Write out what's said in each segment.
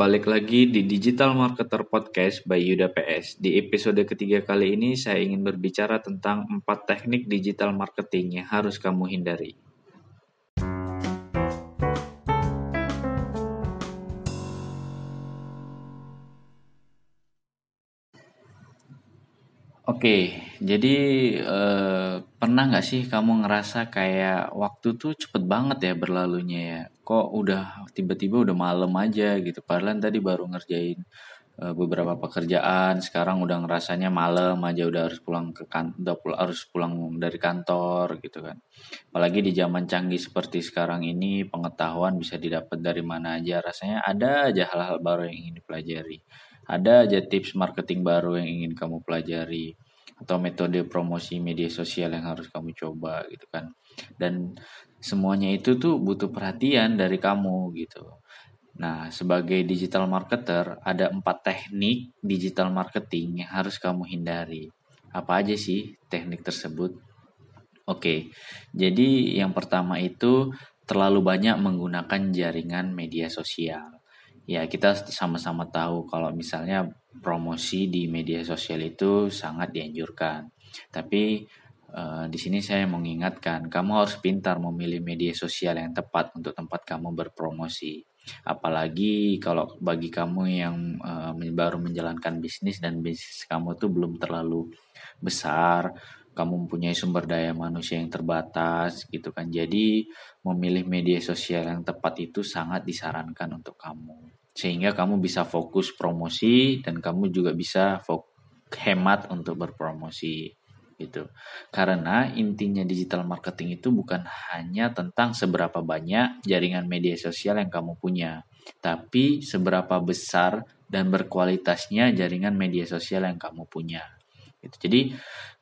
Balik lagi di Digital Marketer Podcast by Yuda PS. Di episode ketiga kali ini saya ingin berbicara tentang empat teknik digital marketing yang harus kamu hindari. Oke, jadi eh, pernah nggak sih kamu ngerasa kayak waktu tuh cepet banget ya berlalunya ya? Kok udah tiba-tiba udah malam aja gitu? Padahal tadi baru ngerjain eh, beberapa pekerjaan, sekarang udah ngerasanya malam aja udah harus pulang ke kan, udah pul harus pulang dari kantor gitu kan. Apalagi di zaman canggih seperti sekarang ini, pengetahuan bisa didapat dari mana aja. Rasanya ada aja hal-hal baru yang ingin dipelajari. Ada aja tips marketing baru yang ingin kamu pelajari atau metode promosi media sosial yang harus kamu coba gitu kan. Dan semuanya itu tuh butuh perhatian dari kamu gitu. Nah, sebagai digital marketer, ada empat teknik digital marketing yang harus kamu hindari. Apa aja sih teknik tersebut? Oke, jadi yang pertama itu terlalu banyak menggunakan jaringan media sosial ya kita sama-sama tahu kalau misalnya promosi di media sosial itu sangat dianjurkan. Tapi uh, di sini saya mengingatkan, kamu harus pintar memilih media sosial yang tepat untuk tempat kamu berpromosi. Apalagi kalau bagi kamu yang uh, baru menjalankan bisnis dan bisnis kamu tuh belum terlalu besar, kamu mempunyai sumber daya manusia yang terbatas gitu kan. Jadi memilih media sosial yang tepat itu sangat disarankan untuk kamu sehingga kamu bisa fokus promosi dan kamu juga bisa hemat untuk berpromosi gitu. Karena intinya digital marketing itu bukan hanya tentang seberapa banyak jaringan media sosial yang kamu punya, tapi seberapa besar dan berkualitasnya jaringan media sosial yang kamu punya. Gitu. Jadi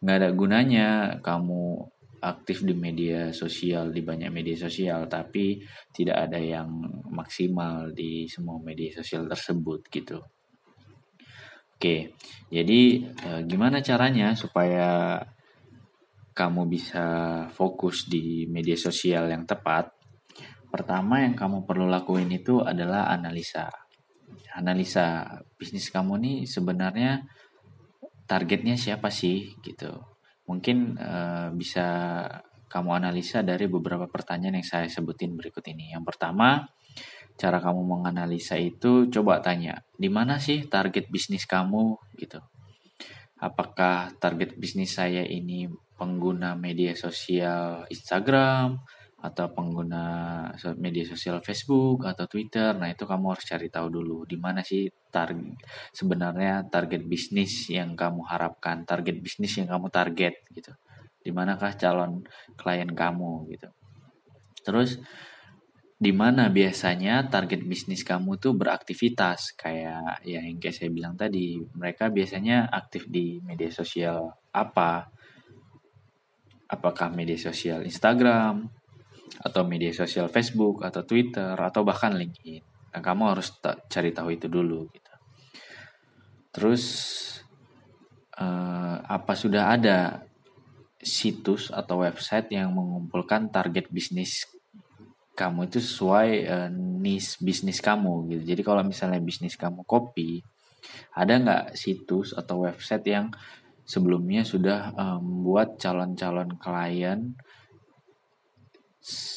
nggak ada gunanya kamu aktif di media sosial di banyak media sosial tapi tidak ada yang maksimal di semua media sosial tersebut gitu. Oke, jadi eh, gimana caranya supaya kamu bisa fokus di media sosial yang tepat? Pertama yang kamu perlu lakuin itu adalah analisa. Analisa bisnis kamu nih sebenarnya targetnya siapa sih gitu Mungkin uh, bisa kamu analisa dari beberapa pertanyaan yang saya sebutin berikut ini. Yang pertama, cara kamu menganalisa itu coba tanya, di mana sih target bisnis kamu gitu. Apakah target bisnis saya ini pengguna media sosial Instagram atau pengguna media sosial Facebook atau Twitter. Nah, itu kamu harus cari tahu dulu di mana sih target sebenarnya target bisnis yang kamu harapkan, target bisnis yang kamu target gitu. Di manakah calon klien kamu gitu. Terus di mana biasanya target bisnis kamu tuh beraktivitas kayak ya yang kayak saya bilang tadi mereka biasanya aktif di media sosial apa apakah media sosial Instagram atau media sosial Facebook atau Twitter atau bahkan LinkedIn Nah, kamu harus cari tahu itu dulu gitu. Terus uh, apa sudah ada situs atau website yang mengumpulkan target bisnis kamu itu sesuai uh, niche bisnis kamu gitu. Jadi kalau misalnya bisnis kamu kopi, ada nggak situs atau website yang sebelumnya sudah membuat um, calon-calon klien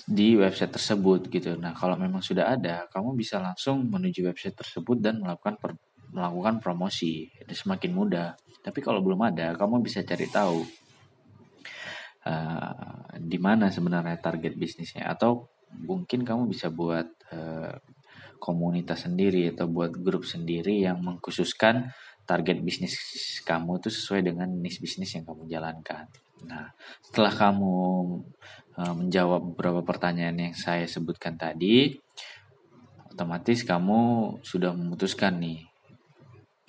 di website tersebut gitu. Nah, kalau memang sudah ada, kamu bisa langsung menuju website tersebut dan melakukan per, melakukan promosi. Itu semakin mudah. Tapi kalau belum ada, kamu bisa cari tahu uh, di mana sebenarnya target bisnisnya atau mungkin kamu bisa buat uh, komunitas sendiri atau buat grup sendiri yang mengkhususkan target bisnis kamu itu sesuai dengan niche bisnis yang kamu jalankan. Nah, setelah kamu uh, menjawab beberapa pertanyaan yang saya sebutkan tadi, otomatis kamu sudah memutuskan nih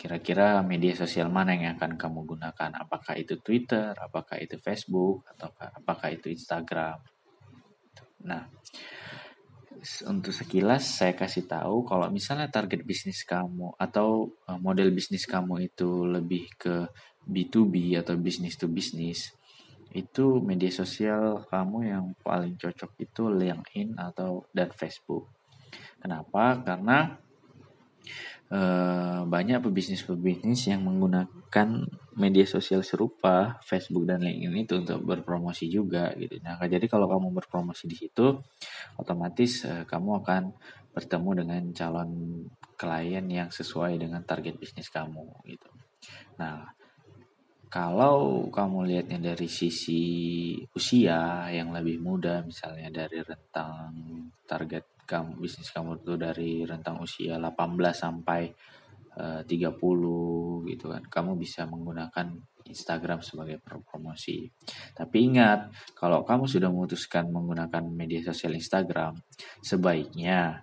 kira-kira media sosial mana yang akan kamu gunakan? Apakah itu Twitter apakah itu Facebook atau apakah itu Instagram? Nah untuk sekilas saya kasih tahu kalau misalnya target bisnis kamu atau eh, model bisnis kamu itu lebih ke B2B atau bisnis to bisnis itu media sosial kamu yang paling cocok itu LinkedIn atau dan Facebook. Kenapa? Karena eh, banyak pebisnis-pebisnis yang menggunakan media sosial serupa Facebook dan LinkedIn itu untuk berpromosi juga gitu. Nah, jadi kalau kamu berpromosi di situ, otomatis eh, kamu akan bertemu dengan calon klien yang sesuai dengan target bisnis kamu gitu. Nah, kalau kamu lihatnya dari sisi usia yang lebih muda, misalnya dari rentang target kamu bisnis kamu itu dari rentang usia 18 sampai eh, uh, 30 gitu kan. Kamu bisa menggunakan Instagram sebagai promosi. Tapi ingat, kalau kamu sudah memutuskan menggunakan media sosial Instagram, sebaiknya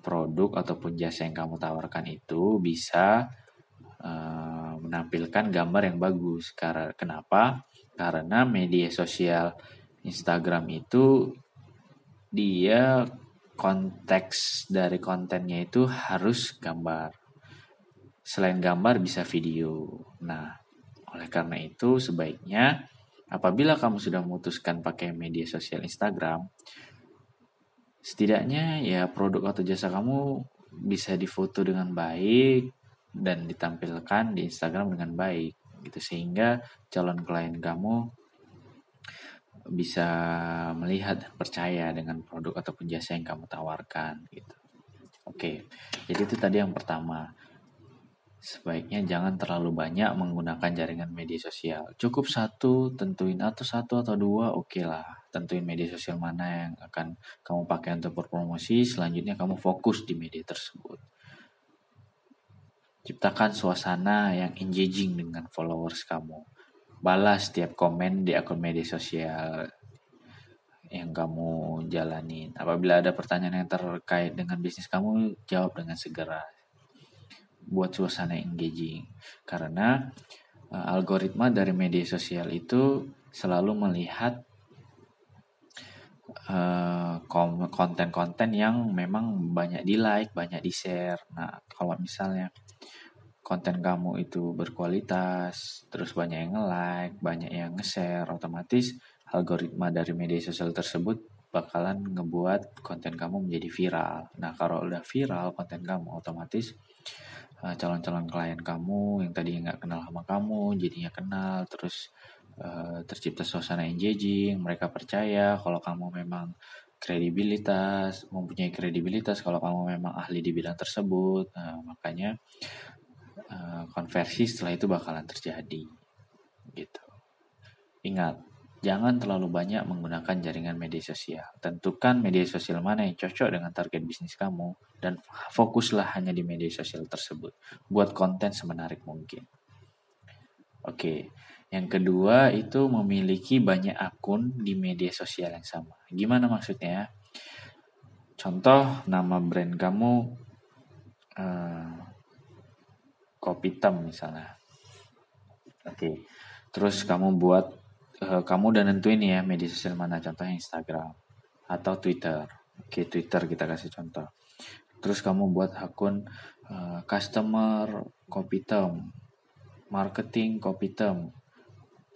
produk ataupun jasa yang kamu tawarkan itu bisa uh, menampilkan gambar yang bagus. Karena kenapa? Karena media sosial Instagram itu dia konteks dari kontennya itu harus gambar. Selain gambar bisa video. Nah, oleh karena itu sebaiknya apabila kamu sudah memutuskan pakai media sosial Instagram, setidaknya ya produk atau jasa kamu bisa difoto dengan baik dan ditampilkan di Instagram dengan baik gitu sehingga calon klien kamu bisa melihat dan percaya dengan produk ataupun jasa yang kamu tawarkan gitu. Oke, jadi itu tadi yang pertama. Sebaiknya jangan terlalu banyak menggunakan jaringan media sosial. Cukup satu, tentuin atau satu atau dua, oke okay lah. Tentuin media sosial mana yang akan kamu pakai untuk berpromosi. Selanjutnya kamu fokus di media tersebut. Ciptakan suasana yang engaging dengan followers kamu balas setiap komen di akun media sosial yang kamu jalanin. Apabila ada pertanyaan yang terkait dengan bisnis kamu, jawab dengan segera. Buat suasana engaging. Karena uh, algoritma dari media sosial itu selalu melihat uh, konten-konten yang memang banyak di like, banyak di share. Nah, kalau misalnya konten kamu itu berkualitas, terus banyak yang nge-like, banyak yang nge-share, otomatis algoritma dari media sosial tersebut bakalan ngebuat konten kamu menjadi viral. Nah, kalau udah viral konten kamu, otomatis eh, calon-calon klien kamu yang tadi nggak kenal sama kamu, jadinya kenal, terus uh, tercipta suasana engaging, mereka percaya kalau kamu memang kredibilitas, mempunyai kredibilitas kalau kamu memang ahli di bidang tersebut. Nah, makanya Eh, konversi setelah itu bakalan terjadi gitu. Ingat, jangan terlalu banyak menggunakan jaringan media sosial. Tentukan media sosial mana yang cocok dengan target bisnis kamu dan fokuslah hanya di media sosial tersebut. Buat konten semenarik mungkin. Oke, yang kedua itu memiliki banyak akun di media sosial yang sama. Gimana maksudnya? Contoh nama brand kamu uh, kopi hitam misalnya. Oke. Terus kamu buat uh, kamu udah nentuin ya media sosial mana contohnya Instagram atau Twitter. Oke, Twitter kita kasih contoh. Terus kamu buat akun uh, customer kopi hitam, marketing kopi hitam,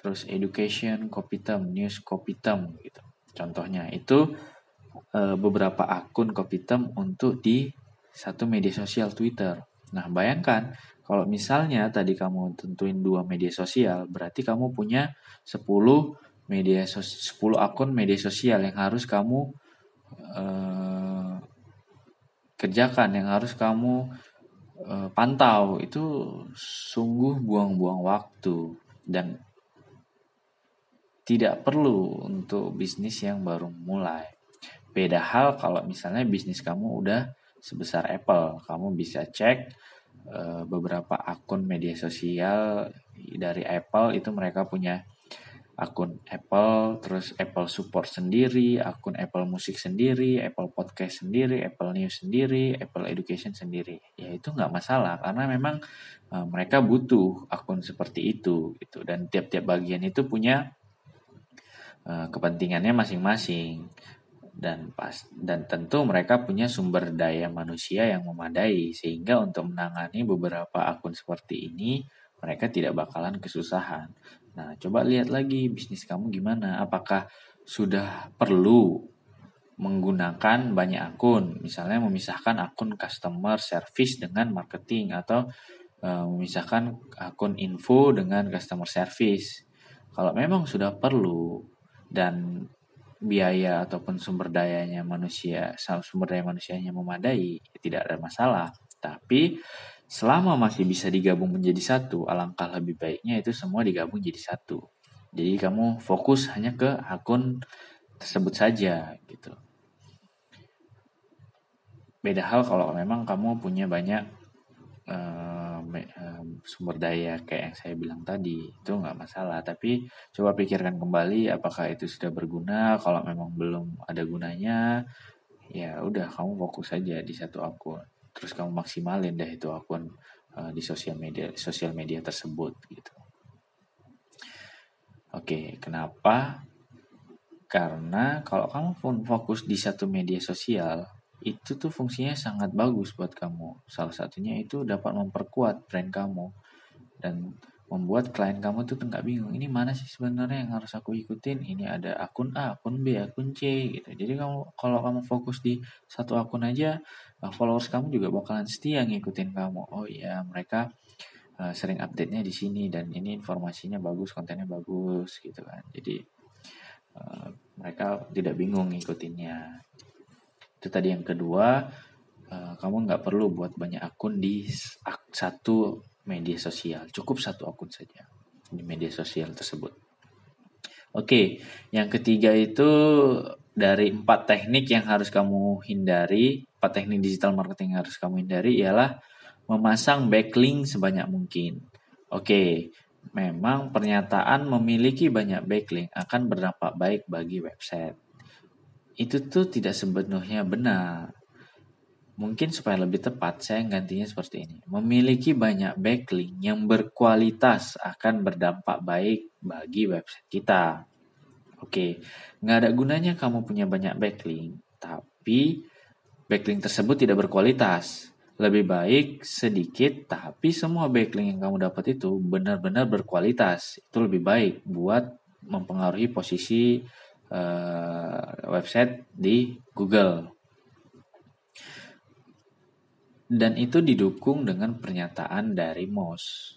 terus education kopi hitam, news kopi hitam gitu. Contohnya itu uh, beberapa akun kopi hitam untuk di satu media sosial Twitter. Nah, bayangkan kalau misalnya tadi kamu tentuin dua media sosial, berarti kamu punya 10 media 10 akun media sosial yang harus kamu uh, kerjakan, yang harus kamu uh, pantau. Itu sungguh buang-buang waktu dan tidak perlu untuk bisnis yang baru mulai. Beda hal kalau misalnya bisnis kamu udah sebesar Apple, kamu bisa cek Eh, beberapa akun media sosial dari Apple itu mereka punya akun Apple, terus Apple Support sendiri, akun Apple Music sendiri, Apple Podcast sendiri, Apple News sendiri, Apple Education sendiri. Ya itu nggak masalah karena memang uh, mereka butuh akun seperti itu gitu. Dan tiap-tiap bagian itu punya uh, kepentingannya masing-masing dan pas dan tentu mereka punya sumber daya manusia yang memadai sehingga untuk menangani beberapa akun seperti ini mereka tidak bakalan kesusahan. Nah, coba lihat lagi bisnis kamu gimana? Apakah sudah perlu menggunakan banyak akun, misalnya memisahkan akun customer service dengan marketing atau uh, memisahkan akun info dengan customer service. Kalau memang sudah perlu dan biaya ataupun sumber dayanya manusia, sumber daya manusianya memadai, tidak ada masalah. Tapi selama masih bisa digabung menjadi satu, alangkah lebih baiknya itu semua digabung jadi satu. Jadi kamu fokus hanya ke akun tersebut saja gitu. Beda hal kalau memang kamu punya banyak uh, sumber daya kayak yang saya bilang tadi itu nggak masalah. Tapi coba pikirkan kembali apakah itu sudah berguna. Kalau memang belum ada gunanya, ya udah kamu fokus saja di satu akun. Terus kamu maksimalin deh itu akun uh, di sosial media sosial media tersebut gitu. Oke, kenapa? Karena kalau kamu fokus di satu media sosial, itu tuh fungsinya sangat bagus buat kamu. Salah satunya itu dapat memperkuat brand kamu dan membuat klien kamu tuh nggak bingung ini mana sih sebenarnya yang harus aku ikutin ini ada akun A akun B akun C gitu jadi kamu kalau kamu fokus di satu akun aja followers kamu juga bakalan setia ngikutin kamu oh iya mereka uh, sering update nya di sini dan ini informasinya bagus kontennya bagus gitu kan jadi Eh, mereka tidak bingung ngikutinnya. Itu tadi yang kedua, uh, kamu nggak perlu buat banyak akun di satu media sosial, cukup satu akun saja di media sosial tersebut. Oke, yang ketiga itu dari empat teknik yang harus kamu hindari, empat teknik digital marketing yang harus kamu hindari ialah memasang backlink sebanyak mungkin. Oke, Memang pernyataan memiliki banyak backlink akan berdampak baik bagi website. Itu tuh tidak sepenuhnya benar. Mungkin supaya lebih tepat, saya gantinya seperti ini. Memiliki banyak backlink yang berkualitas akan berdampak baik bagi website kita. Oke, nggak ada gunanya kamu punya banyak backlink, tapi backlink tersebut tidak berkualitas lebih baik sedikit tapi semua backlink yang kamu dapat itu benar-benar berkualitas itu lebih baik buat mempengaruhi posisi uh, website di Google dan itu didukung dengan pernyataan dari Moz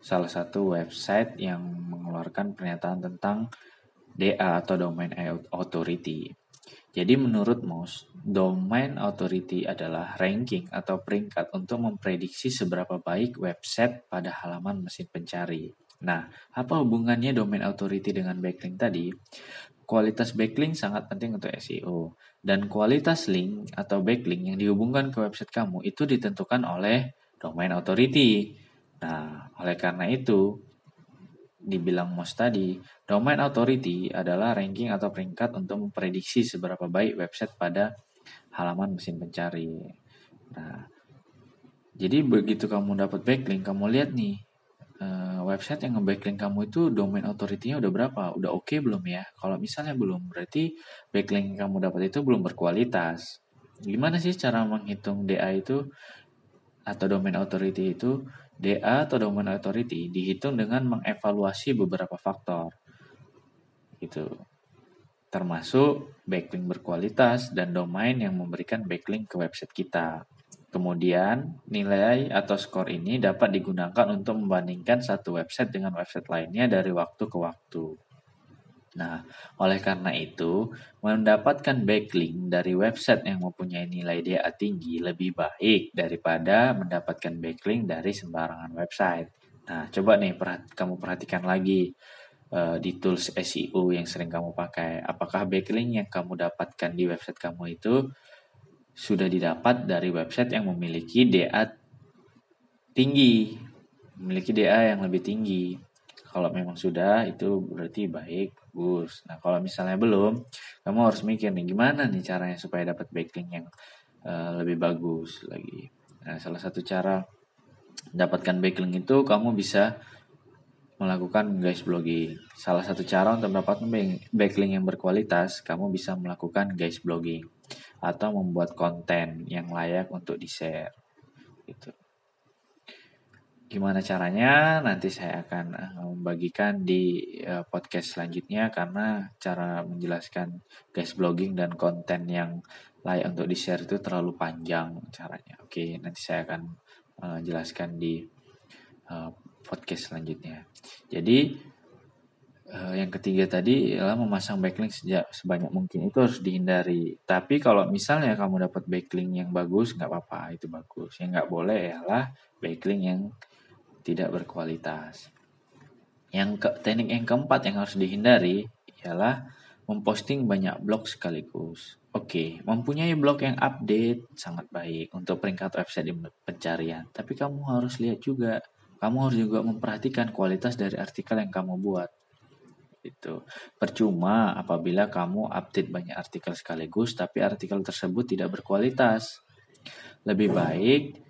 salah satu website yang mengeluarkan pernyataan tentang DA atau Domain Authority jadi menurut Moss, domain authority adalah ranking atau peringkat untuk memprediksi seberapa baik website pada halaman mesin pencari. Nah, apa hubungannya domain authority dengan backlink tadi? Kualitas backlink sangat penting untuk SEO dan kualitas link atau backlink yang dihubungkan ke website kamu itu ditentukan oleh domain authority. Nah, oleh karena itu, dibilang Moss tadi, domain authority adalah ranking atau peringkat untuk memprediksi seberapa baik website pada halaman mesin pencari. Nah, jadi begitu kamu dapat backlink, kamu lihat nih uh, website yang nge-backlink kamu itu domain authority-nya udah berapa? Udah oke okay belum ya? Kalau misalnya belum, berarti backlink yang kamu dapat itu belum berkualitas. Gimana sih cara menghitung DA itu atau domain authority itu? DA atau Domain Authority dihitung dengan mengevaluasi beberapa faktor. Gitu. Termasuk backlink berkualitas dan domain yang memberikan backlink ke website kita. Kemudian, nilai atau skor ini dapat digunakan untuk membandingkan satu website dengan website lainnya dari waktu ke waktu. Nah, oleh karena itu, mendapatkan backlink dari website yang mempunyai nilai DA tinggi lebih baik daripada mendapatkan backlink dari sembarangan website. Nah, coba nih perhat kamu perhatikan lagi uh, di tools SEO yang sering kamu pakai. Apakah backlink yang kamu dapatkan di website kamu itu sudah didapat dari website yang memiliki DA tinggi, memiliki DA yang lebih tinggi. Kalau memang sudah, itu berarti baik bagus. Nah, kalau misalnya belum, kamu harus mikir nih gimana nih caranya supaya dapat backlink yang uh, lebih bagus lagi. Nah, salah satu cara dapatkan backlink itu kamu bisa melakukan guys blogging. Salah satu cara untuk mendapatkan backlink yang berkualitas, kamu bisa melakukan guys blogging atau membuat konten yang layak untuk di-share. Gitu. Gimana caranya? Nanti saya akan eh, membagikan di uh, podcast selanjutnya karena cara menjelaskan guys blogging dan konten yang layak untuk di-share itu terlalu panjang caranya. Oke, nanti saya akan uh, jelaskan di podcast selanjutnya. Jadi uh, yang ketiga tadi adalah memasang backlink sejak sebanyak mungkin itu harus dihindari. Tapi kalau misalnya kamu dapat backlink yang bagus, nggak apa-apa, itu bagus. Yang nggak boleh ialah backlink yang tidak berkualitas. Yang ke, teknik yang keempat yang harus dihindari ialah memposting banyak blog sekaligus. Oke, mempunyai blog yang update sangat baik untuk peringkat website di pencarian. Tapi kamu harus lihat juga, kamu harus juga memperhatikan kualitas dari artikel yang kamu buat. Itu percuma apabila kamu update banyak artikel sekaligus, tapi artikel tersebut tidak berkualitas. Lebih baik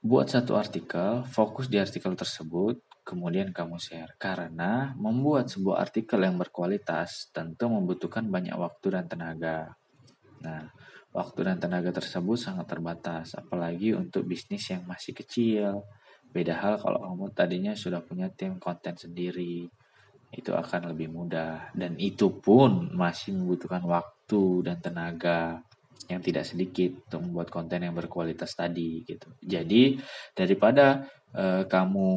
Buat satu artikel, fokus di artikel tersebut, kemudian kamu share. Karena membuat sebuah artikel yang berkualitas tentu membutuhkan banyak waktu dan tenaga. Nah, waktu dan tenaga tersebut sangat terbatas, apalagi untuk bisnis yang masih kecil. Beda hal kalau kamu tadinya sudah punya tim konten sendiri, itu akan lebih mudah. Dan itu pun masih membutuhkan waktu dan tenaga yang tidak sedikit untuk membuat konten yang berkualitas tadi gitu. Jadi daripada uh, kamu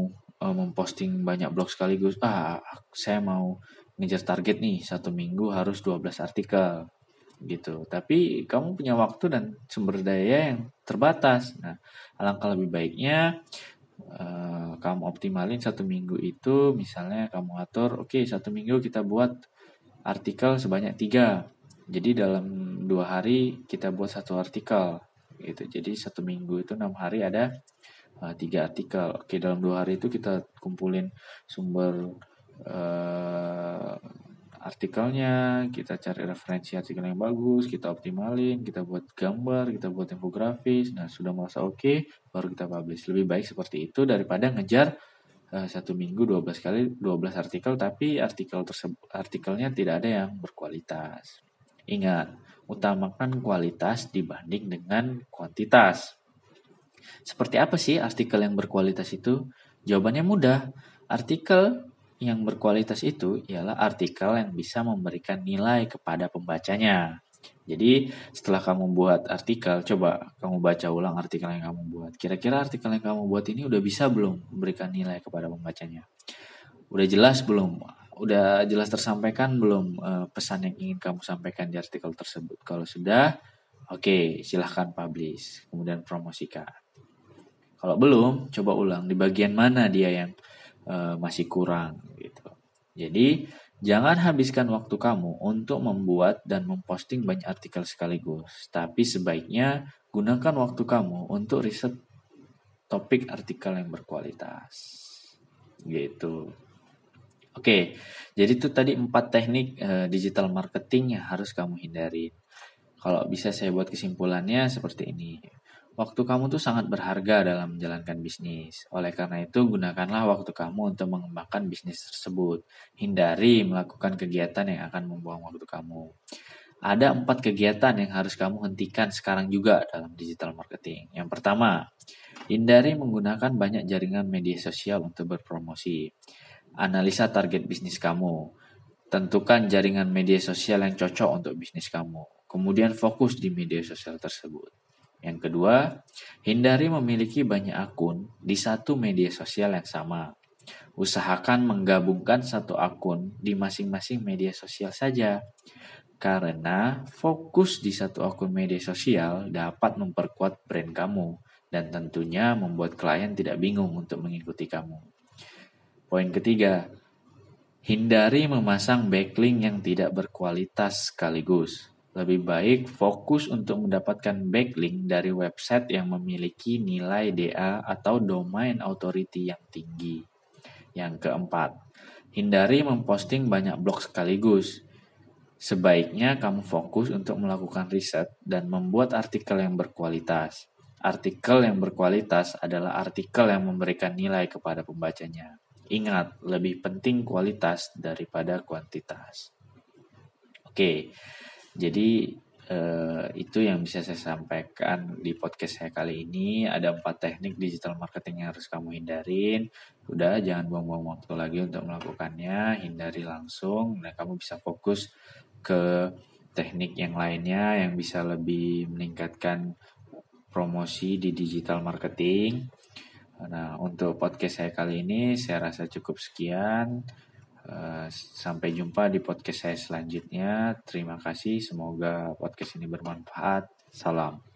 uh, memposting banyak blog sekaligus, ah saya mau ngejar target nih satu minggu harus 12 artikel gitu. Tapi kamu punya waktu dan sumber daya yang terbatas. Nah, alangkah lebih baiknya uh, kamu optimalin satu minggu itu, misalnya kamu atur, oke okay, satu minggu kita buat artikel sebanyak tiga jadi dalam dua hari kita buat satu artikel gitu. Jadi satu minggu itu enam hari ada uh, tiga artikel. Oke dalam dua hari itu kita kumpulin sumber uh, artikelnya, kita cari referensi artikel yang bagus, kita optimalin, kita buat gambar, kita buat infografis. Nah sudah merasa oke, okay, baru kita publish. Lebih baik seperti itu daripada ngejar uh, satu minggu 12 kali 12 artikel tapi artikel tersebut artikelnya tidak ada yang berkualitas. Ingat, utamakan kualitas dibanding dengan kuantitas. Seperti apa sih artikel yang berkualitas itu? Jawabannya mudah. Artikel yang berkualitas itu ialah artikel yang bisa memberikan nilai kepada pembacanya. Jadi setelah kamu buat artikel, coba kamu baca ulang artikel yang kamu buat. Kira-kira artikel yang kamu buat ini udah bisa belum memberikan nilai kepada pembacanya? Udah jelas belum udah jelas tersampaikan belum uh, pesan yang ingin kamu sampaikan di artikel tersebut? Kalau sudah, oke, okay, silahkan publish, kemudian promosikan. Kalau belum, coba ulang di bagian mana dia yang uh, masih kurang gitu. Jadi, jangan habiskan waktu kamu untuk membuat dan memposting banyak artikel sekaligus, tapi sebaiknya gunakan waktu kamu untuk riset topik artikel yang berkualitas. Gitu. Oke, jadi itu tadi empat teknik uh, digital marketing yang harus kamu hindari. Kalau bisa saya buat kesimpulannya seperti ini. Waktu kamu tuh sangat berharga dalam menjalankan bisnis. Oleh karena itu, gunakanlah waktu kamu untuk mengembangkan bisnis tersebut. Hindari melakukan kegiatan yang akan membuang waktu kamu. Ada empat kegiatan yang harus kamu hentikan sekarang juga dalam digital marketing. Yang pertama, hindari menggunakan banyak jaringan media sosial untuk berpromosi. Analisa target bisnis kamu. Tentukan jaringan media sosial yang cocok untuk bisnis kamu. Kemudian fokus di media sosial tersebut. Yang kedua, hindari memiliki banyak akun di satu media sosial yang sama. Usahakan menggabungkan satu akun di masing-masing media sosial saja. Karena fokus di satu akun media sosial dapat memperkuat brand kamu dan tentunya membuat klien tidak bingung untuk mengikuti kamu. Poin ketiga, hindari memasang backlink yang tidak berkualitas sekaligus. Lebih baik fokus untuk mendapatkan backlink dari website yang memiliki nilai DA atau domain authority yang tinggi. Yang keempat, hindari memposting banyak blog sekaligus. Sebaiknya kamu fokus untuk melakukan riset dan membuat artikel yang berkualitas. Artikel yang berkualitas adalah artikel yang memberikan nilai kepada pembacanya. Ingat, lebih penting kualitas daripada kuantitas. Oke, jadi Uh, itu yang bisa saya sampaikan di podcast saya kali ini. Ada empat teknik digital marketing yang harus kamu hindarin. Udah, jangan buang-buang waktu lagi untuk melakukannya. Hindari langsung. Nah, kamu bisa fokus ke teknik yang lainnya yang bisa lebih meningkatkan promosi di digital marketing. Nah, untuk podcast saya kali ini, saya rasa cukup sekian. Eh, sampai jumpa di podcast saya selanjutnya. Terima kasih, semoga podcast ini bermanfaat. Salam.